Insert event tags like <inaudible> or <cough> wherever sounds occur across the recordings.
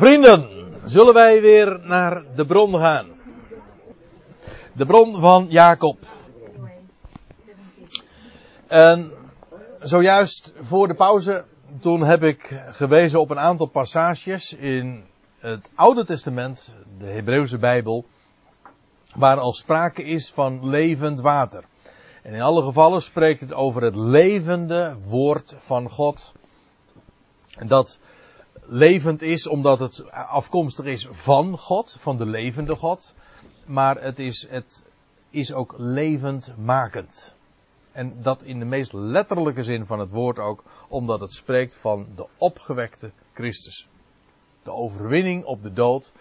Vrienden, zullen wij weer naar de bron gaan? De bron van Jacob. En zojuist voor de pauze, toen heb ik gewezen op een aantal passages in het Oude Testament, de Hebreeuwse Bijbel, waar al sprake is van levend water. En in alle gevallen spreekt het over het levende woord van God. En dat levend is omdat het afkomstig is van God, van de levende God. Maar het is, het is ook levendmakend. En dat in de meest letterlijke zin van het woord ook, omdat het spreekt van de opgewekte Christus. De overwinning op de dood.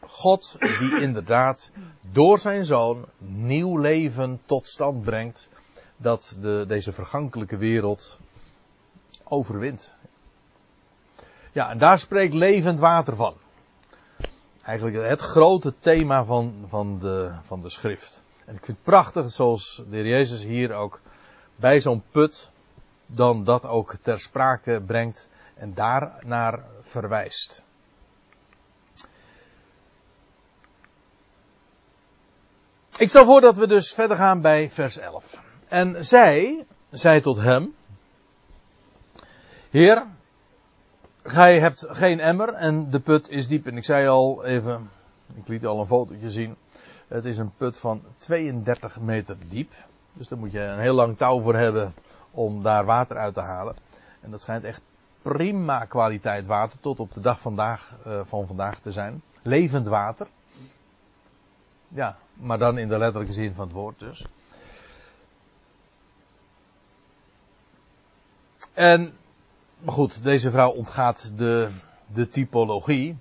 God die inderdaad door zijn zoon nieuw leven tot stand brengt. Dat de, deze vergankelijke wereld overwint. Ja, en daar spreekt levend water van. Eigenlijk het grote thema van, van, de, van de schrift. En ik vind het prachtig zoals de heer Jezus hier ook bij zo'n put dan dat ook ter sprake brengt en daarnaar verwijst. Ik stel voor dat we dus verder gaan bij vers 11. En zij, zei tot hem, Heer, gij hebt geen emmer en de put is diep. En ik zei al even, ik liet al een fotootje zien. Het is een put van 32 meter diep. Dus daar moet je een heel lang touw voor hebben om daar water uit te halen. En dat schijnt echt prima kwaliteit water tot op de dag vandaag, uh, van vandaag te zijn. Levend water. Ja, maar dan in de letterlijke zin van het woord dus. En, maar goed, deze vrouw ontgaat de, de typologie.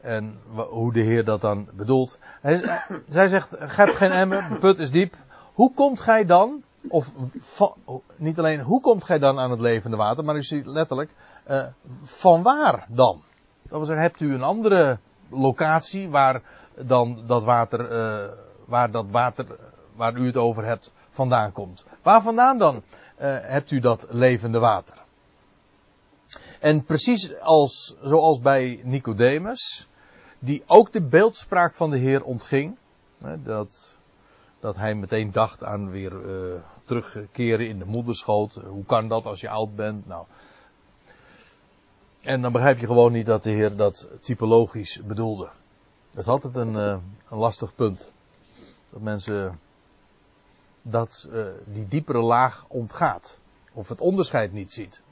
En hoe de Heer dat dan bedoelt. Hij, <coughs> zij zegt, hebt geen emmer, de put is diep. Hoe komt gij dan, of van, niet alleen hoe komt gij dan aan het levende water, maar u ziet letterlijk, uh, van waar dan? Dat wil zeggen, hebt u een andere locatie waar dan dat water, uh, waar dat water, waar u het over hebt, vandaan komt? Waar vandaan dan uh, hebt u dat levende water? En precies als, zoals bij Nicodemus, die ook de beeldspraak van de Heer ontging, dat dat hij meteen dacht aan weer uh, terugkeren in de moederschoot. Hoe kan dat als je oud bent? Nou. En dan begrijp je gewoon niet dat de Heer dat typologisch bedoelde. Dat is altijd een, uh, een lastig punt. Dat mensen dat uh, die diepere laag ontgaat. Of het onderscheid niet ziet.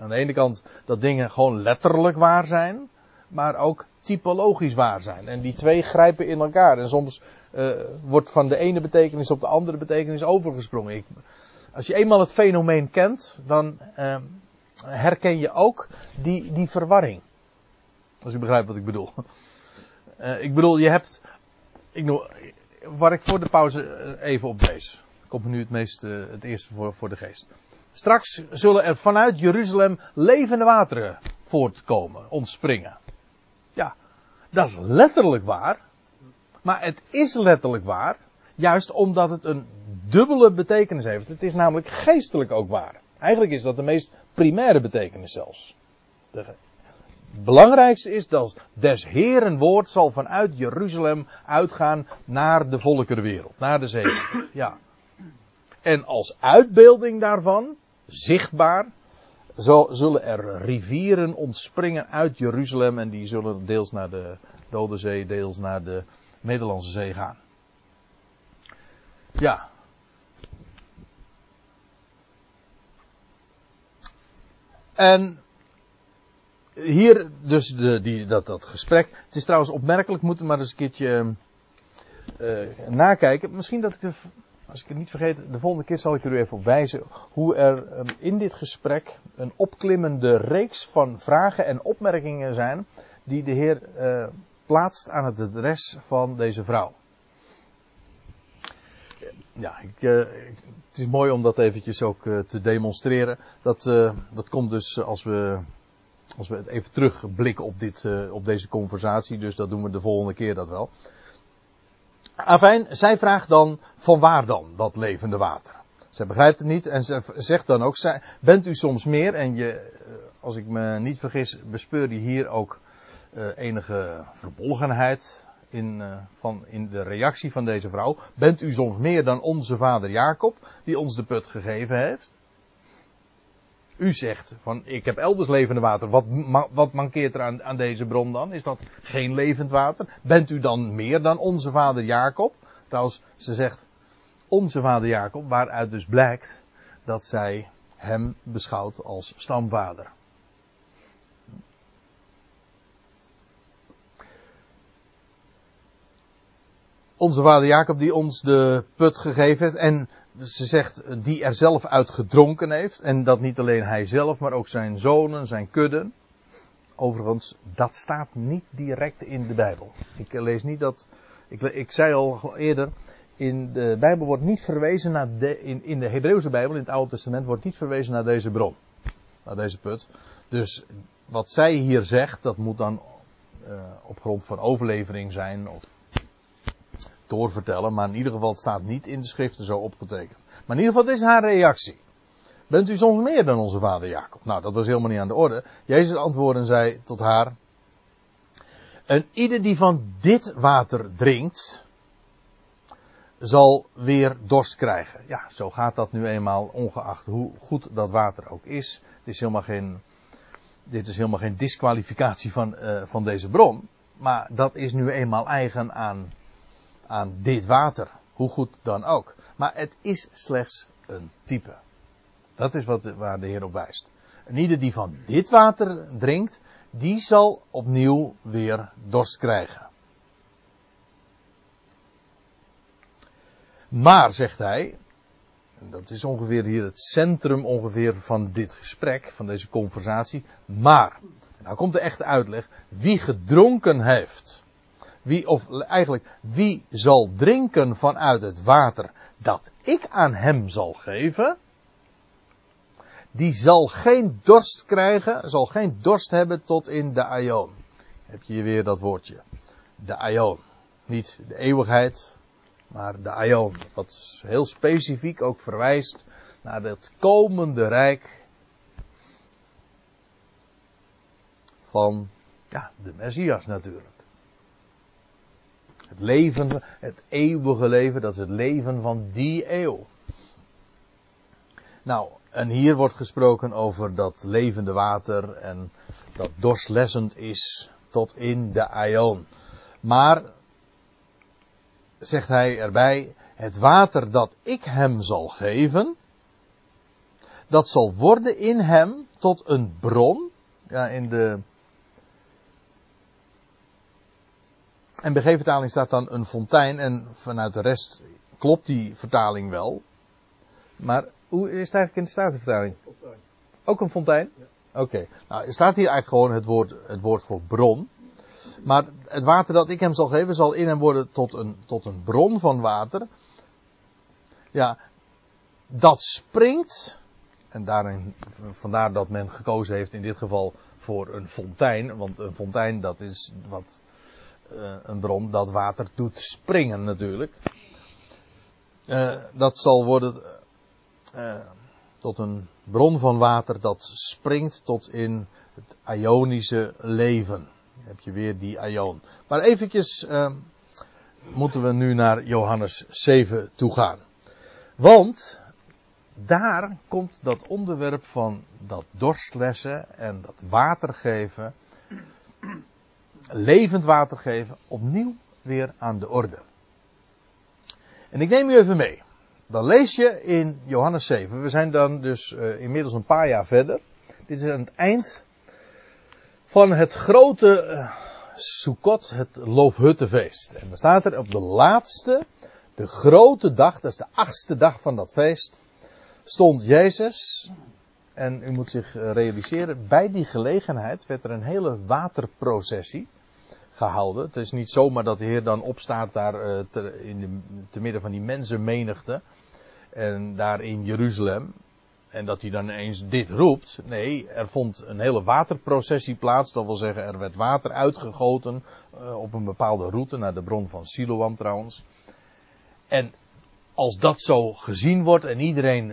Aan de ene kant dat dingen gewoon letterlijk waar zijn. Maar ook typologisch waar zijn. En die twee grijpen in elkaar. En soms uh, wordt van de ene betekenis op de andere betekenis overgesprongen. Ik, als je eenmaal het fenomeen kent, dan uh, herken je ook die, die verwarring. Als u begrijpt wat ik bedoel. Uh, ik bedoel, je hebt. Ik noem, waar ik voor de pauze even op wees. Komt me nu het, meest, het eerste voor, voor de geest. Straks zullen er vanuit Jeruzalem levende wateren voortkomen, ontspringen. Ja, dat is letterlijk waar. Maar het is letterlijk waar, juist omdat het een dubbele betekenis heeft. Het is namelijk geestelijk ook waar. Eigenlijk is dat de meest primaire betekenis zelfs. De belangrijkste is dat des Heeren woord zal vanuit Jeruzalem uitgaan naar de volkerenwereld, naar de zee. Ja. En als uitbeelding daarvan, zichtbaar, zullen er rivieren ontspringen uit Jeruzalem en die zullen deels naar de Dode Zee, deels naar de Nederlandse Zee gaan. Ja. En hier dus de, die, dat, dat gesprek. Het is trouwens opmerkelijk, moeten maar eens een keertje uh, nakijken. Misschien dat ik, de, als ik het niet vergeet, de volgende keer zal ik er u even op wijzen hoe er um, in dit gesprek een opklimmende reeks van vragen en opmerkingen zijn die de Heer uh, plaatst aan het adres van deze vrouw. Ja, ik, uh, het is mooi om dat eventjes ook uh, te demonstreren. Dat, dat komt dus als we, als we even terugblikken op, dit, op deze conversatie. Dus dat doen we de volgende keer dat wel. Afijn, zij vraagt dan van waar dan dat levende water? Zij begrijpt het niet en ze zegt dan ook, bent u soms meer? En je, als ik me niet vergis, bespeur je hier ook uh, enige verbolgenheid in, uh, van, in de reactie van deze vrouw. Bent u soms meer dan onze vader Jacob, die ons de put gegeven heeft? U zegt van ik heb elders levende water. Wat, wat mankeert er aan, aan deze bron dan? Is dat geen levend water? Bent u dan meer dan onze vader Jacob? Trouwens, ze zegt onze vader Jacob, waaruit dus blijkt dat zij hem beschouwt als stamvader. Onze vader Jacob die ons de put gegeven heeft en ze zegt die er zelf uit gedronken heeft en dat niet alleen hij zelf maar ook zijn zonen, zijn kudden. Overigens, dat staat niet direct in de Bijbel. Ik lees niet dat, ik, ik zei al eerder, in de Bijbel wordt niet verwezen naar de, in, in de Hebreeuwse Bijbel, in het Oude Testament, wordt niet verwezen naar deze bron. Naar deze put. Dus wat zij hier zegt, dat moet dan uh, op grond van overlevering zijn of doorvertellen. Maar in ieder geval het staat niet in de schriften zo opgetekend. Maar in ieder geval, dit is haar reactie. Bent u soms meer dan onze vader Jacob? Nou, dat was helemaal niet aan de orde. Jezus antwoordde en zei tot haar. En ieder die van dit water drinkt, zal weer dorst krijgen. Ja, zo gaat dat nu eenmaal, ongeacht hoe goed dat water ook is. Dit is helemaal geen, dit is helemaal geen disqualificatie van, uh, van deze bron. Maar dat is nu eenmaal eigen aan, aan dit water. Hoe goed dan ook. Maar het is slechts een type. Dat is wat, waar de Heer op wijst. En ieder die van dit water drinkt, die zal opnieuw weer dorst krijgen. Maar, zegt hij, dat is ongeveer hier het centrum ongeveer van dit gesprek, van deze conversatie. Maar, nou komt de echte uitleg, wie gedronken heeft, wie, of eigenlijk, wie zal drinken vanuit het water dat ik aan hem zal geven, die zal geen dorst krijgen, zal geen dorst hebben tot in de aion. Heb je hier weer dat woordje. De aion. Niet de eeuwigheid, maar de Aion, wat heel specifiek ook verwijst naar het komende rijk van ja, de Messias natuurlijk. Het leven, het eeuwige leven, dat is het leven van die eeuw. Nou, en hier wordt gesproken over dat levende water en dat dorstlessend is tot in de Aion. Maar zegt hij erbij, het water dat ik hem zal geven, dat zal worden in hem tot een bron. Ja, in de. En bij vertaling staat dan een fontein en vanuit de rest klopt die vertaling wel. Maar hoe is het eigenlijk in de Statenvertaling? Ook een fontein? Ja. Oké. Okay. Nou, er staat hier eigenlijk gewoon het woord, het woord voor bron. Maar het water dat ik hem zal geven zal in hem worden tot een, tot een bron van water. Ja, dat springt. En daarin, vandaar dat men gekozen heeft in dit geval voor een fontein. Want een fontein dat is wat een bron dat water doet springen natuurlijk. Uh, dat zal worden uh, tot een bron van water dat springt tot in het Ionische leven heb je weer die aion. Maar eventjes moeten we nu naar Johannes 7 toe gaan. Want daar komt dat onderwerp van dat dorstlessen en dat water geven, levend water geven, opnieuw weer aan de orde. En ik neem u even mee. Dan lees je in Johannes 7. We zijn dan dus uh, inmiddels een paar jaar verder. Dit is aan het eind van het grote uh, Sukkot, het Loofhuttenfeest. En dan staat er op de laatste, de grote dag, dat is de achtste dag van dat feest, stond Jezus. En u moet zich eh, realiseren, bij die gelegenheid werd er een hele waterprocessie gehouden. Het is niet zomaar dat de Heer dan opstaat daar uh, te, in de, te midden van die mensenmenigte. En daar in Jeruzalem en dat hij dan ineens dit roept. Nee, er vond een hele waterprocessie plaats. Dat wil zeggen, er werd water uitgegoten uh, op een bepaalde route naar de bron van Siloam trouwens. En als dat zo gezien wordt en iedereen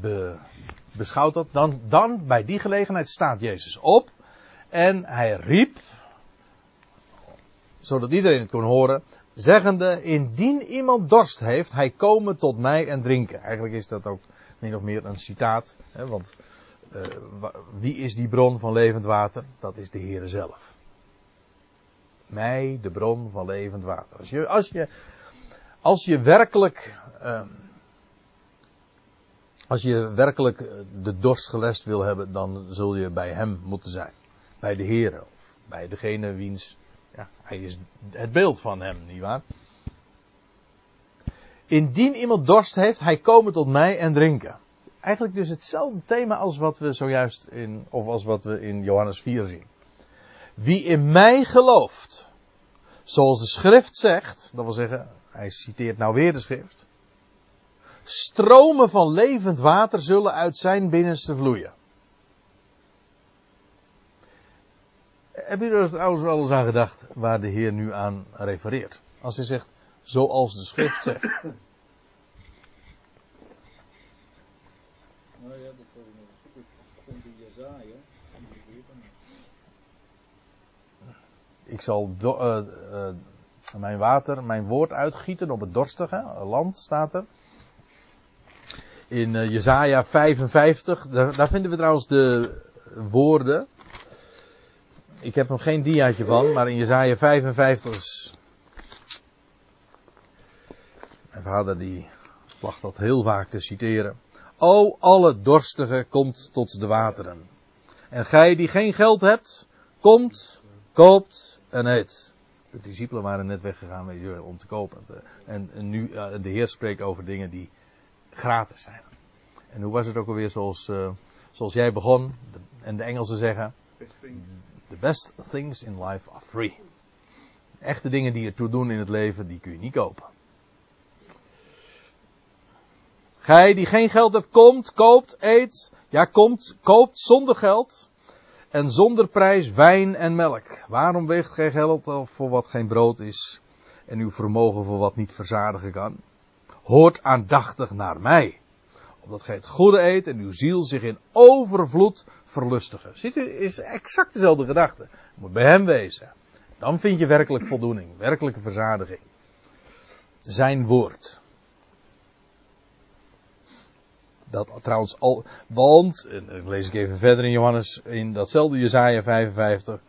be, beschouwt dat, dan, dan bij die gelegenheid staat Jezus op. En hij riep, zodat iedereen het kon horen, zeggende, indien iemand dorst heeft, hij komen tot mij en drinken. Eigenlijk is dat ook min of meer een citaat, hè, want uh, wie is die bron van levend water? Dat is de Heere zelf. Mij, de bron van levend water. Als je, als je, als je werkelijk, uh, als je werkelijk de dorst gelest wil hebben, dan zul je bij hem moeten zijn. Bij de Heere, of bij degene wiens, ja, hij is het beeld van hem, nietwaar? Indien iemand dorst heeft, hij komen tot mij en drinken eigenlijk dus hetzelfde thema als wat we zojuist in, of als wat we in Johannes 4 zien. Wie in mij gelooft, zoals de schrift zegt, dat wil zeggen, hij citeert nou weer de schrift, stromen van levend water zullen uit zijn binnenste vloeien. Hebben jullie er trouwens wel eens aan gedacht waar de Heer nu aan refereert? Als hij zegt, zoals de schrift zegt. Ik zal do, uh, uh, mijn water, mijn woord uitgieten op het dorstige land, staat er. In uh, Jezaja 55, daar, daar, vinden we trouwens de woorden. Ik heb nog geen diaatje van, maar in Jezaja 55 is... Mijn vader die placht dat heel vaak te citeren. O, alle dorstige komt tot de wateren. En gij die geen geld hebt, komt, koopt en eet. De discipelen waren net weggegaan om te kopen. En, en nu, de Heer spreekt over dingen die gratis zijn. En hoe was het ook alweer zoals, uh, zoals jij begon? De, en de Engelsen zeggen: The best things in life are free. Echte dingen die ertoe doen in het leven, die kun je niet kopen. Gij die geen geld hebt, komt, koopt, eet. Ja, komt, koopt zonder geld. En zonder prijs wijn en melk. Waarom weegt gij geld voor wat geen brood is? En uw vermogen voor wat niet verzadigen kan? Hoort aandachtig naar mij. Opdat gij het goede eet en uw ziel zich in overvloed verlustigen. Ziet u, is exact dezelfde gedachte. Moet bij hem wezen. Dan vind je werkelijk voldoening, werkelijke verzadiging. Zijn woord. Dat trouwens al, want, en lees ik even verder in Johannes, in datzelfde Jezaja 55.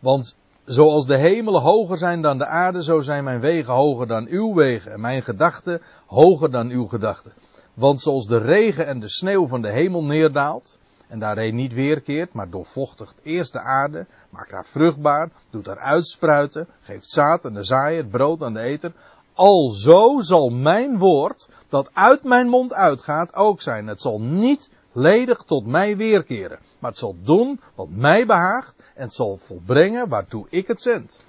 Want zoals de hemelen hoger zijn dan de aarde, zo zijn mijn wegen hoger dan uw wegen en mijn gedachten hoger dan uw gedachten. Want zoals de regen en de sneeuw van de hemel neerdaalt, en daarheen niet weerkeert, maar doorvochtigt eerst de aarde, maakt haar vruchtbaar, doet haar uitspruiten, geeft zaad aan de zaaier, brood aan de eter, Alzo zal mijn woord, dat uit mijn mond uitgaat, ook zijn. Het zal niet ledig tot mij weerkeren, maar het zal doen wat mij behaagt en het zal volbrengen waartoe ik het zend.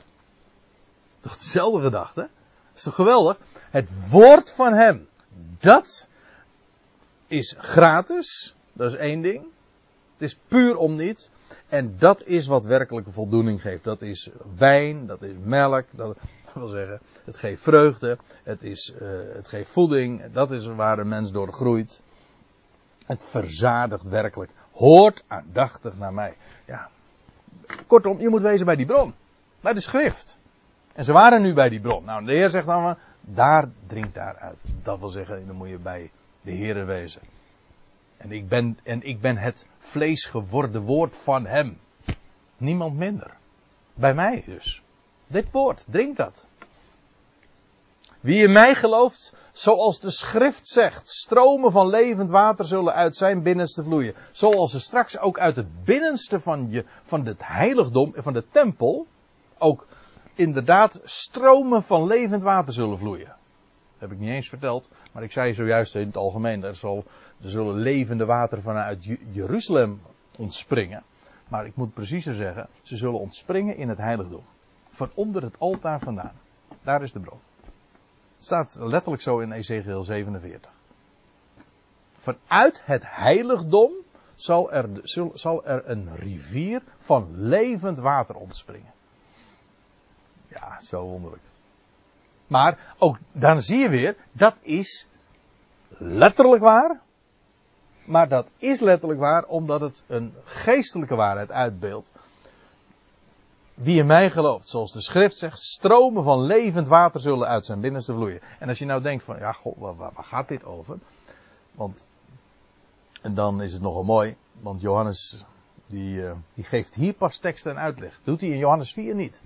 Toch dezelfde gedachte? is toch geweldig? Het woord van hem, dat is gratis, dat is één ding. Het is puur om niet. En dat is wat werkelijke voldoening geeft. Dat is wijn, dat is melk, dat, <laughs> wil zeggen, het geeft vreugde, het, is, uh, het geeft voeding, dat is waar een mens door groeit. Het verzadigt werkelijk. Hoort aandachtig naar mij. Ja. Kortom, je moet wezen bij die bron. Bij de schrift. En ze waren nu bij die bron. Nou, de Heer zegt dan, daar drinkt daaruit. Dat wil zeggen, dan moet je bij de Heer wezen. En ik ben, en ik ben het vlees geworden woord van hem. Niemand minder. Bij mij dus. Dit woord, drink dat. Wie in mij gelooft, zoals de schrift zegt, stromen van levend water zullen uit zijn binnenste vloeien. Zoals er straks ook uit het binnenste van, je, van het heiligdom, van de tempel, ook inderdaad stromen van levend water zullen vloeien. Dat heb ik niet eens verteld, maar ik zei zojuist in het algemeen, er, er zullen levende water vanuit Jeruzalem ontspringen. Maar ik moet preciezer zeggen, ze zullen ontspringen in het heiligdom van onder het altaar vandaan. Daar is de bron. Staat letterlijk zo in Ezekiel 47. Vanuit het heiligdom zal er, zal er een rivier van levend water ontspringen. Ja, zo wonderlijk. Maar ook dan zie je weer, dat is letterlijk waar. Maar dat is letterlijk waar, omdat het een geestelijke waarheid uitbeeldt. Wie in mij gelooft, zoals de schrift zegt, stromen van levend water zullen uit zijn binnenste vloeien. En als je nou denkt van, ja, god, waar, gaat dit over? Want, en dan is het nogal mooi, want Johannes, die, uh, die geeft hier pas tekst en uitleg. Doet hij in Johannes 4 niet.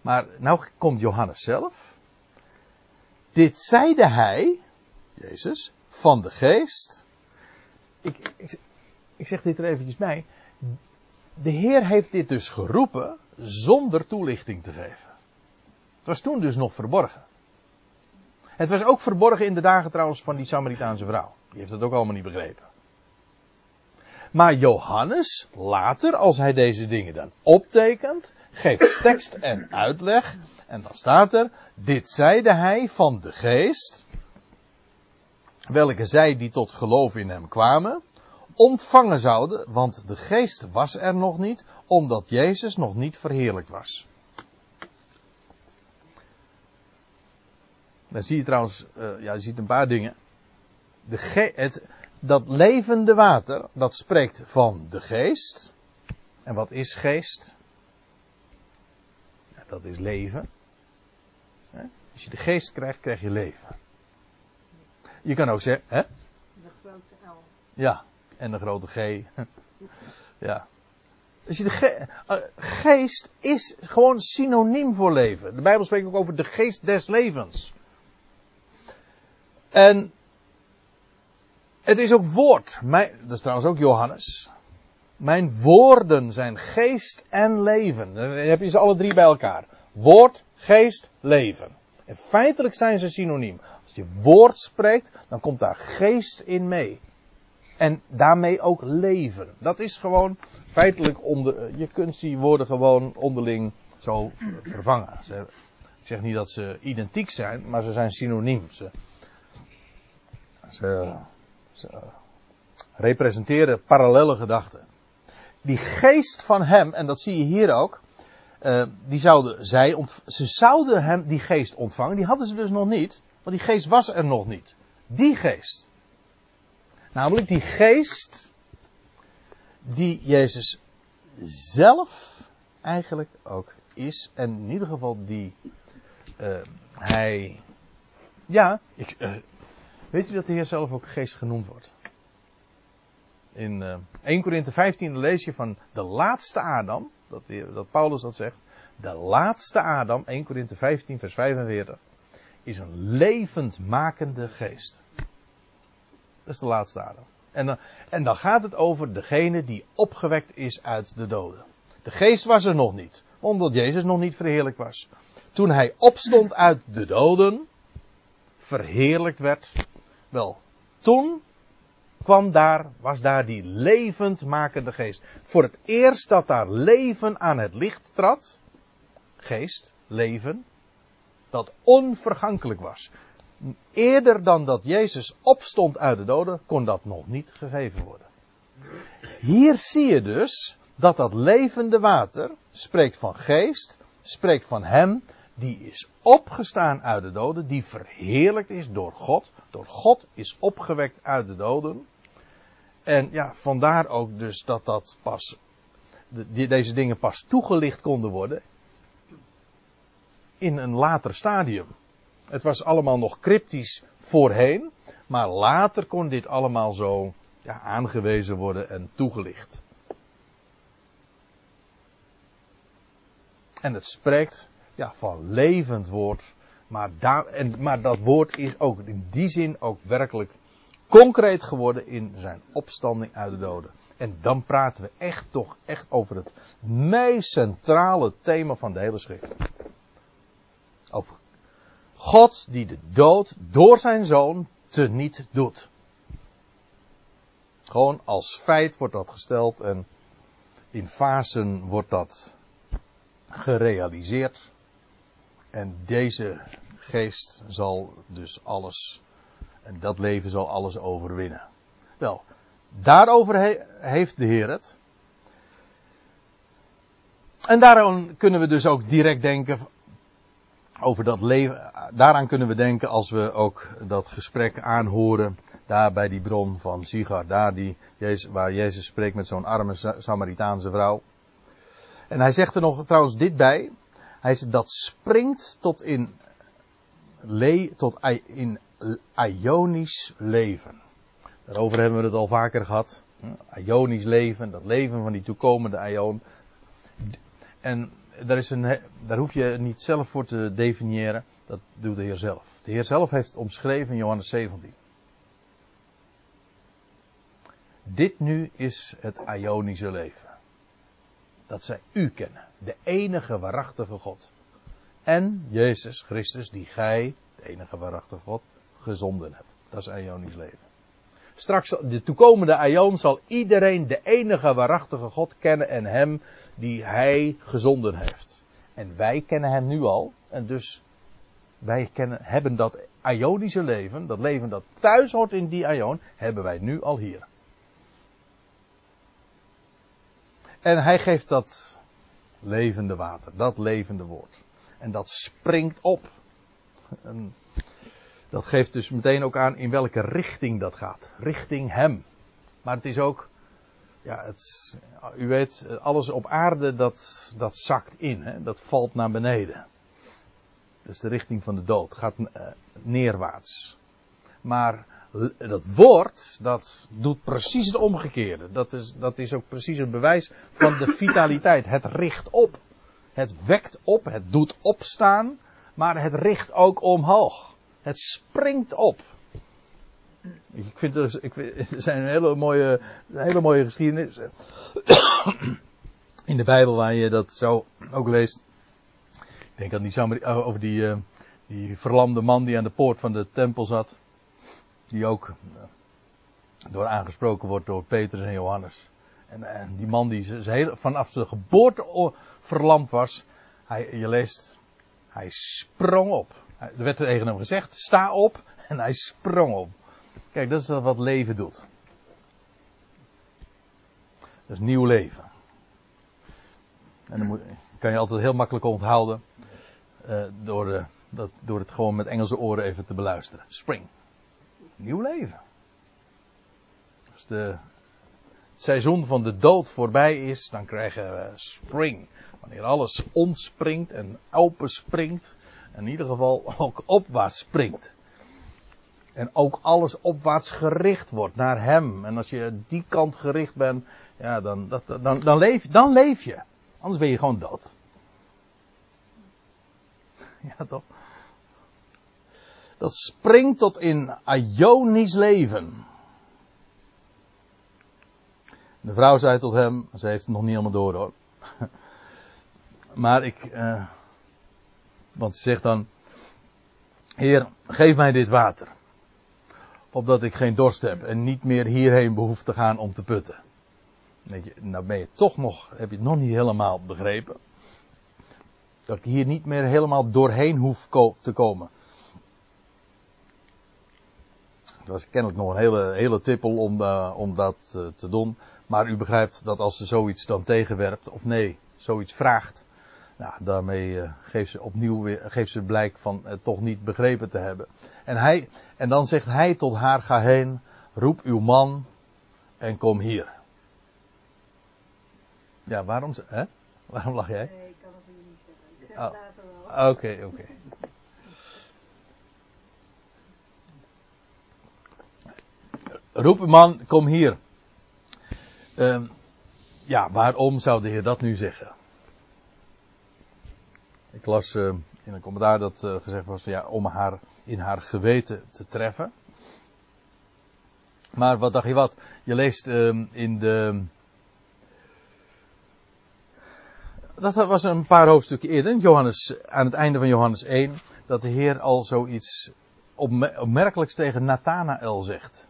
Maar nou komt Johannes zelf. Dit zeide hij, Jezus, van de geest. Ik, ik, ik zeg dit er eventjes bij. De Heer heeft dit dus geroepen zonder toelichting te geven. Het was toen dus nog verborgen. Het was ook verborgen in de dagen trouwens van die Samaritaanse vrouw. Die heeft het ook allemaal niet begrepen. Maar Johannes, later, als hij deze dingen dan optekent, geeft tekst en uitleg. En dan staat er, dit zeide hij van de geest, welke zij die tot geloof in hem kwamen, ontvangen zouden, want de geest was er nog niet, omdat Jezus nog niet verheerlijkt was. Dan zie je trouwens, uh, ja, je ziet een paar dingen. De ge het, dat levende water, dat spreekt van de geest. En wat is geest? Ja, dat is leven. Als je de geest krijgt, krijg je leven. Je kan ook zeggen, hè? De grote L. Ja, en de grote G. <laughs> ja. Dus de ge uh, geest is gewoon synoniem voor leven. De Bijbel spreekt ook over de geest des levens. En het is ook woord. Mijn, dat is trouwens ook Johannes. Mijn woorden zijn geest en leven. Dan heb je ze alle drie bij elkaar. Woord, geest, leven. En feitelijk zijn ze synoniem. Als je woord spreekt, dan komt daar geest in mee. En daarmee ook leven. Dat is gewoon feitelijk onder. Je kunt die woorden gewoon onderling zo vervangen. ik zeg niet dat ze identiek zijn, maar ze zijn synoniem. Ze, ze, representeren parallele gedachten. Die geest van hem, en dat zie je hier ook. Uh, die zouden zij, ze zouden hem die geest ontvangen. Die hadden ze dus nog niet, want die geest was er nog niet. Die geest. Namelijk die geest die Jezus zelf eigenlijk ook is. En in ieder geval die uh, hij. Ja, ik, uh, weet u dat de Heer zelf ook geest genoemd wordt? In uh, 1 Korinthe 15 lees je van de laatste Adam, dat, dat Paulus dat zegt. De laatste Adam, 1 Korinthe 15 vers 45, is een levendmakende geest. Dat is de laatste Adam. En dan, en dan gaat het over degene die opgewekt is uit de doden. De geest was er nog niet, omdat Jezus nog niet verheerlijk was. Toen hij opstond uit de doden, verheerlijkt werd, wel, toen kwam daar, was daar die levendmakende geest. Voor het eerst dat daar leven aan het licht trad, geest, leven, dat onvergankelijk was. Eerder dan dat Jezus opstond uit de doden, kon dat nog niet gegeven worden. Hier zie je dus dat dat levende water spreekt van geest, spreekt van Hem die is opgestaan uit de doden, die verheerlijkt is door God. Door God is opgewekt uit de doden. En ja, vandaar ook dus dat dat pas, de, deze dingen pas toegelicht konden worden in een later stadium. Het was allemaal nog cryptisch voorheen, maar later kon dit allemaal zo ja, aangewezen worden en toegelicht. En het spreekt ja, van levend woord, maar, daar, en, maar dat woord is ook in die zin ook werkelijk concreet geworden in zijn opstanding uit de doden. En dan praten we echt toch echt over het meest centrale thema van de hele schrift. Over God die de dood door zijn zoon teniet doet. Gewoon als feit wordt dat gesteld en in fasen wordt dat gerealiseerd. En deze geest zal dus alles, en dat leven zal alles overwinnen. Wel, daarover heeft de Heer het. En daarom kunnen we dus ook direct denken over dat leven, daaraan kunnen we denken als we ook dat gesprek aanhoren. Daar bij die bron van Sigar, daar die, waar Jezus spreekt met zo'n arme Samaritaanse vrouw. En hij zegt er nog trouwens dit bij. Hij zegt dat springt tot in, le, tot in Ionisch leven. Daarover hebben we het al vaker gehad. Ionisch leven, dat leven van die toekomende Ion. En daar, is een, daar hoef je niet zelf voor te definiëren. Dat doet de Heer zelf. De Heer zelf heeft het omschreven in Johannes 17. Dit nu is het Ionische leven. Dat zij u kennen. De enige waarachtige God. En Jezus Christus, die gij, de enige waarachtige God, gezonden hebt. Dat is Ionisch leven. Straks, de toekomende Aion, zal iedereen de enige waarachtige God kennen en hem die hij gezonden heeft. En wij kennen hem nu al. En dus wij kennen, hebben dat Ionische leven, dat leven dat thuis hoort in die Ion, hebben wij nu al hier. En hij geeft dat levende water, dat levende woord. En dat springt op. dat geeft dus meteen ook aan in welke richting dat gaat. Richting hem. Maar het is ook, ja, het, u weet, alles op aarde dat, dat zakt in, hè? dat valt naar beneden. Dus de richting van de dood gaat uh, neerwaarts. Maar dat woord, dat doet precies het omgekeerde. Dat is, dat is ook precies het bewijs van de vitaliteit. Het richt op. Het wekt op, het doet opstaan, maar het richt ook omhoog. Het springt op. Ik vind het, ik er zijn een hele mooie, hele mooie geschiedenis in de Bijbel waar je dat zo ook leest. Ik denk niet zo over die, uh, die verlamde man die aan de poort van de tempel zat. Die ook uh, door aangesproken wordt door Petrus en Johannes. En, en die man die heel, vanaf zijn geboorte verlamd was. Hij, je leest, hij sprong op. Er werd tegen hem gezegd, sta op. En hij sprong op. Kijk, dat is wat leven doet. Dat is nieuw leven. En dan moet, kan je altijd heel makkelijk onthouden. Uh, door, de, dat, door het gewoon met Engelse oren even te beluisteren. Spring. Nieuw leven. Als de, het seizoen van de dood voorbij is, dan krijgen we spring. Wanneer alles ontspringt en open springt. In ieder geval ook opwaarts springt. En ook alles opwaarts gericht wordt naar Hem. En als je die kant gericht bent, ja, dan, dat, dan, dan, leef, dan leef je. Anders ben je gewoon dood. <laughs> Ja, toch? Dat springt tot in Ionisch leven. De vrouw zei tot hem, ze heeft het nog niet helemaal door hoor. <laughs> Maar ik, uh, want ze zegt dan, Heer, geef mij dit water. Opdat ik geen dorst heb en niet meer hierheen behoef te gaan om te putten. Weet je, nou ben je toch nog, heb je het nog niet helemaal begrepen. Dat ik hier niet meer helemaal doorheen hoef te komen. Het was kennelijk nog een hele, hele tippel om, uh, om dat uh, te doen. Maar u begrijpt dat als ze zoiets dan tegenwerpt, of nee, zoiets vraagt, nou, daarmee uh, geeft ze opnieuw weer, geeft ze blijk van het toch niet begrepen te hebben. En, hij, en dan zegt hij tot haar, ga heen, roep uw man en kom hier. Ja, waarom, hè? waarom lach jij? Nee, ik kan het niet zeggen. Ik zeg oh. later wel. Oké, oké. Roep uw man, kom hier. Uh, ja, waarom zou de Heer dat nu zeggen? Ik las uh, in een commentaar dat uh, gezegd was ja, om haar in haar geweten te treffen. Maar wat dacht je wat? Je leest uh, in de. Dat was een paar hoofdstukken eerder, Johannes, aan het einde van Johannes 1, dat de Heer al zoiets opmerkelijks tegen Nathanael zegt.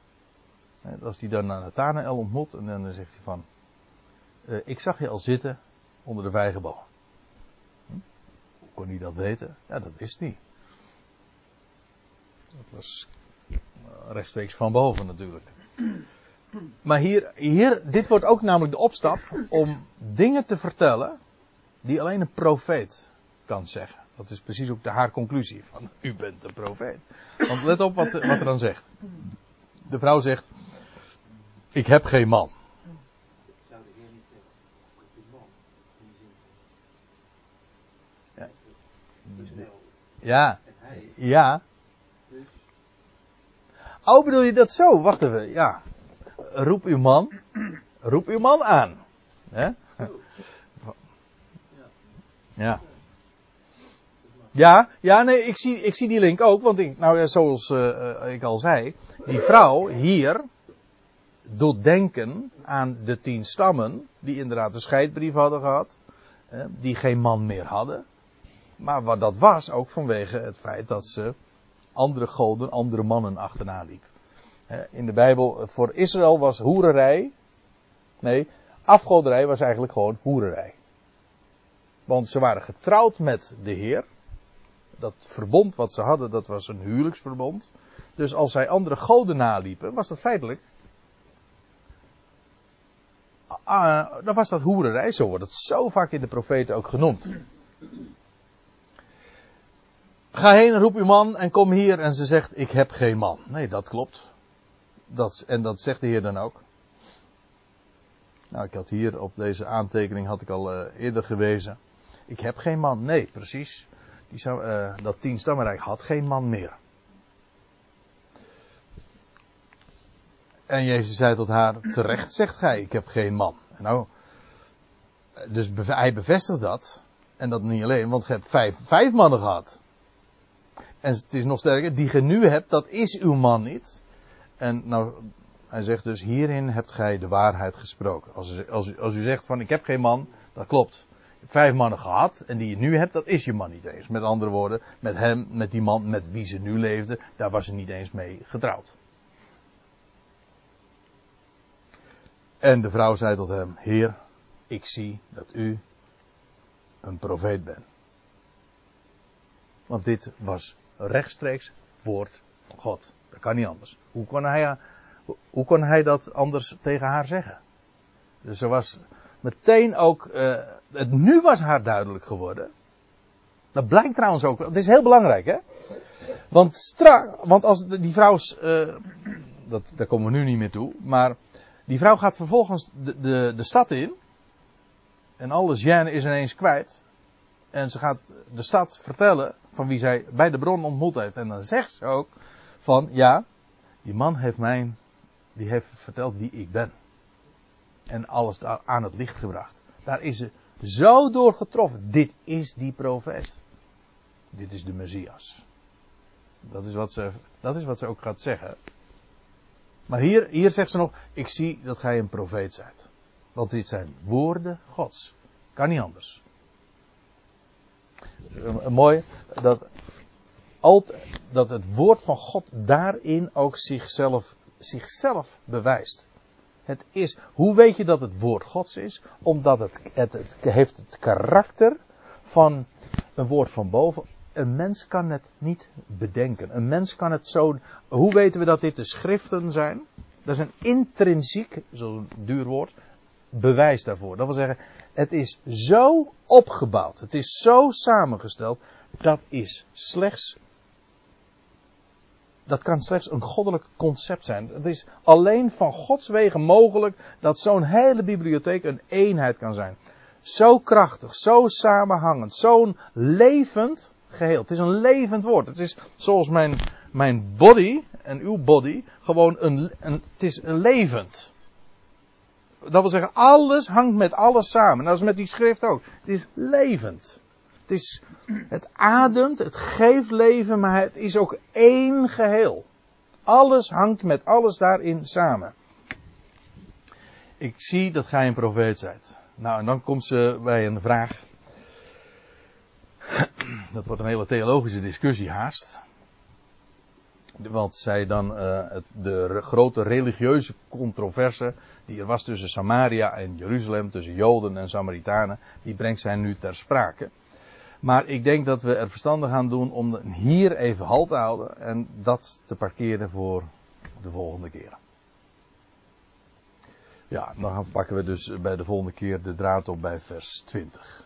Als hij dan Nathanael ontmoet en dan zegt hij van, uh, ik zag je al zitten onder de vijgenboom kon hij dat weten? Ja, dat wist hij. Dat was eh, rechtstreeks van boven natuurlijk. Maar hier, hier, dit wordt ook namelijk de opstap om dingen te vertellen die alleen een profeet kan zeggen. Dat is precies ook de, haar conclusie. Van, u bent een profeet. Want let op wat, wat er dan zegt. De vrouw zegt, ik heb geen man. Zou de Heer niet zeggen, man Ja. Ja. Oh, bedoel je dat zo? Wacht even. Ja. Roep uw man. Roep uw man aan. Ja. Ja, ja, nee, ik zie, ik zie die link ook, want nou, zoals uh, ik al zei, die vrouw hier doet denken aan de tien stammen, die inderdaad een scheidbrief hadden gehad, die geen man meer hadden. Maar wat dat was ook vanwege het feit dat ze andere goden, andere mannen achterna liep. In de Bijbel, voor Israël was hoererij, nee, afgoderij was eigenlijk gewoon hoererij. Want ze waren getrouwd met de Heer. Dat verbond wat ze hadden, dat was een huwelijksverbond. Dus als zij andere goden naliepen, was dat feitelijk. Uh, dan was dat hoererij, zo wordt het zo vaak in de profeten ook genoemd. Ga heen, roep uw man en kom hier. En ze zegt, ik heb geen man. Nee, dat klopt. Dat, en dat zegt de Heer dan ook. Nou, ik had hier op deze aantekening had ik al uh, eerder gewezen. Ik heb geen man. Nee, precies. Die uh, dat tien stammenrijk had geen man meer. En Jezus zei tot haar, terecht zegt gij, ik heb geen man. Nou, dus hij bevestigt dat. En dat niet alleen, want je hebt vijf, vijf mannen gehad. En het is nog sterker, die je nu hebt, dat is uw man niet. En nou, hij zegt dus, hierin hebt gij de waarheid gesproken. Als u, als, als u zegt van, ik heb geen man, dat klopt vijf mannen gehad en die je nu hebt, dat is je man niet eens. Met andere woorden, met hem, met die man met wie ze nu leefde, daar was ze niet eens mee getrouwd. En de vrouw zei tot hem, Heer, ik zie dat u een profeet bent. Want dit was rechtstreeks woord van God. Dat kan niet anders. Hoe kon hij, hoe kon hij dat anders tegen haar zeggen? Dus er was meteen ook, uh, het nu was haar duidelijk geworden. Dat blijkt trouwens ook, het is heel belangrijk hè. Want want als die vrouw, uh, dat, daar komen we nu niet meer toe, maar die vrouw gaat vervolgens de, de, stad in. En alle gêne is ineens kwijt. En ze gaat de stad vertellen van wie zij bij de bron ontmoet heeft. En dan zegt ze ook van ja, die man heeft mij, die heeft verteld wie ik ben en alles aan het licht gebracht. Daar is ze zo door getroffen. Dit is die profeet. Dit is de Messias. Dat is wat ze, dat is wat ze ook gaat zeggen. Maar hier, hier zegt ze nog, ik zie dat gij een profeet zijt. Want dit zijn woorden Gods. Kan niet anders. Mooi dat, dat het woord van God daarin ook zichzelf, zichzelf bewijst. Het is, hoe weet je dat het woord Gods is? Omdat het, het, het heeft het karakter van een woord van boven. Een mens kan het niet bedenken. Een mens kan het zo. Hoe weten we dat dit de schriften zijn? Dat is een intrinsiek, zo'n duur woord, bewijs daarvoor. Dat wil zeggen, het is zo opgebouwd, het is zo samengesteld, dat is slechts dat kan slechts een goddelijk concept zijn. Het is alleen van Gods wegen mogelijk dat zo'n hele bibliotheek een eenheid kan zijn. Zo krachtig, zo samenhangend, zo'n levend geheel. Het is een levend woord. Het is zoals mijn, mijn body en uw body gewoon een, een het is een levend. Dat wil zeggen, alles hangt met alles samen. Dat is met die schrift ook. Het is levend. Het, is, het ademt, het geeft leven, maar het is ook één geheel. Alles hangt met alles daarin samen. Ik zie dat gij een profeet zijt. Nou, en dan komt ze bij een vraag. Dat wordt een hele theologische discussie haast. Want zij dan uh, het, de grote religieuze controverse die er was tussen Samaria en Jeruzalem, tussen Joden en Samaritanen, die brengt zij nu ter sprake. Maar ik denk dat we er verstandig aan doen om hier even halt te houden en dat te parkeren voor de volgende keer. Ja, dan pakken we dus bij de volgende keer de draad op bij vers 20.